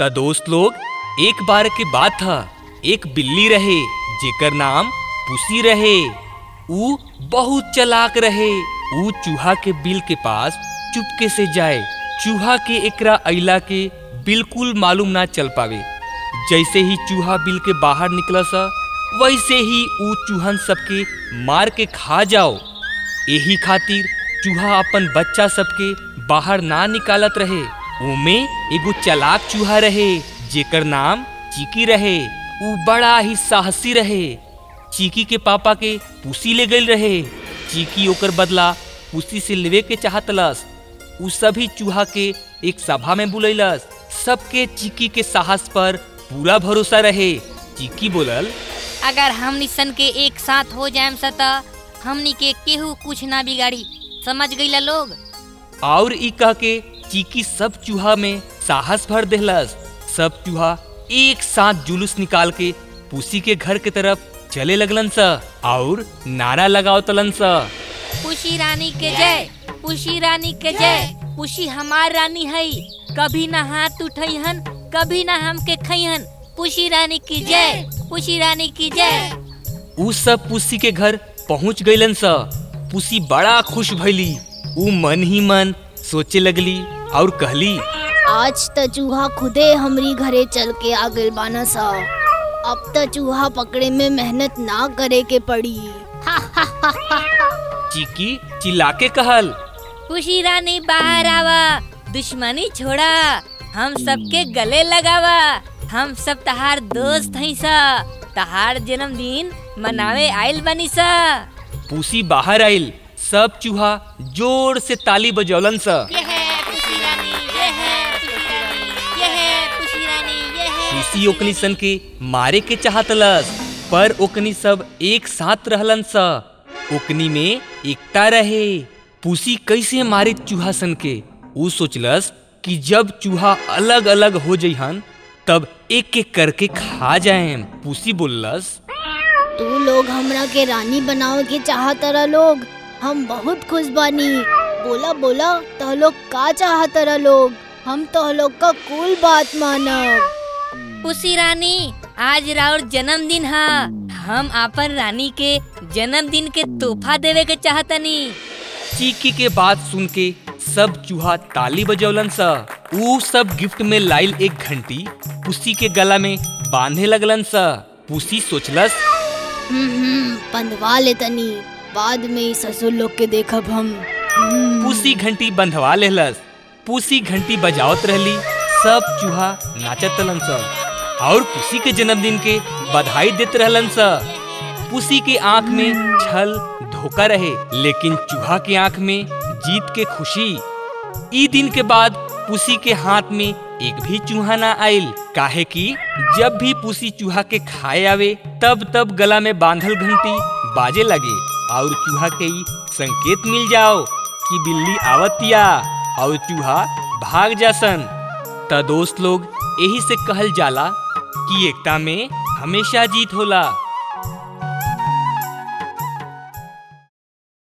त दोस्त लोग, एक बार के बात था। एक बिल्ली रहे, जेकर नाम पुसी रहे। ऊ बहुत चलाक रहे। ऊ चूहा के बिल के पास चुपके से जाए। चूहा के एकरा अइला के बिल्कुल मालूम ना चल पावे। जैसे ही चूहा बिल के बाहर निकला सा वैसे ही ऊ चूहन सबके मार के खा जाओ। यही खातिर चूहा अपन बच्चा सबके बाहर ना निकालत रहे। उमे एगो चलाक चूहा रहे जेकर नाम चीकी रहे। ऊ बड़ा ही साहसी रहे। चीकी के पापा के पुसी ले गई रहे। चीकी ओकर बदला पुसी से लेवे के चाहतलस। ऊ सभी चूहा के एक सभा में बुलैलस। सबके चीकी के साहस पर पूरा भरोसा रहे। चीकी बोलल अगर हमनी सन के एक साथ हो जाएम सता हमनी के केहू कुछ ना बिगाड़ी। समझ गईला लोग? और ई कह के चीकी सब चूहा में साहस भर देहलस सब चूहा एक साथ जुलूस निकाल के पुसी के घर के तरफ़ चले लगलन सा और नारा लगाओ तलन सा। पुशी रानी के जय पुशी रानी के जय पुशी हमार रानी है कभी ना हाथ उठैहन कभी ना हमके खैहन पुशी रानी की जय पुशी रानी की जय। ऊ सब पुसी के घर पहुँच गईलन सा। पुसी बड़ा खुश भइली। ऊ मन ही मन सोचे लगली। और कहली आज त चूहा खुदे हमरी घरे चल के आ गइल बाना सा। अब त चूहा पकड़े में मेहनत ना करे के पड़ी। हा, हा, हा, हा, हा। चीकी चिल्ला के कहल। पुशी रानी बाहर आवा दुश्मनी छोड़ा हम सबके गले लगावा। हम सब तहार दोस्त हई सा तहार जन्मदिन मनावे आइल बनी सा। पुसी बाहर आइल सब चूहा ज़ोर से ताली बजौलन सा। ओकनी सन के मारे के चाहतलस पर ओकनी सब एक साथ रहलन सा। ओकनी में एकता रहे। पुसी कैसे मारे चूहा सन के? ऊ सोचलस कि जब चूहा अलग अलग हो जइहन, तब एक एक करके खा जाए। पूसी बोललस, तू लोग हमरा के रानी बनावे के चाहतरा लोग, हम बहुत खुश बानी। बोला बोला, तह लोग का चाहतरा लोग? हम तो लोग का कुल बात मानब। पुसी रानी। आज राउर जन्मदिन है। हम आपन रानी के जन्मदिन के तोहफा देवे के चाहतनी। चीकी के बात सुन के सब चूहा ताली बजौलन सा। ऊ सब गिफ्ट में लाइल एक घंटी पुसी के गला में बांधे लगलन सा। पुसी सोचलस। हम्म हम्म बंधवा ले तनी बाद में ससुर लोग के देखब हम। हम्म। पुसी घंटी बंधवा लेहलस। पुसी घंटी बजावत रहली। सब चूहा नाचत रहलन स। और पुसी के जन्मदिन के बधाई देते रहलन स पुसी के आँख में छल धोखा रहे, लेकिन चूहा के आँख में जीत के खुशी। ई दिन के बाद पुसी के हाथ में एक भी चूहा ना आइल काहे कि जब भी पुसी चूहा के खाए आवे, तब तब गला में बांधल घंटी बाजे लगे और चूहा के ई संकेत मिल जाओ कि बिल्ली आवतिया और चूहा भाग जासन। त दोस्त लोग यही से कहल जाला कि एकता में हमेशा जीत होला।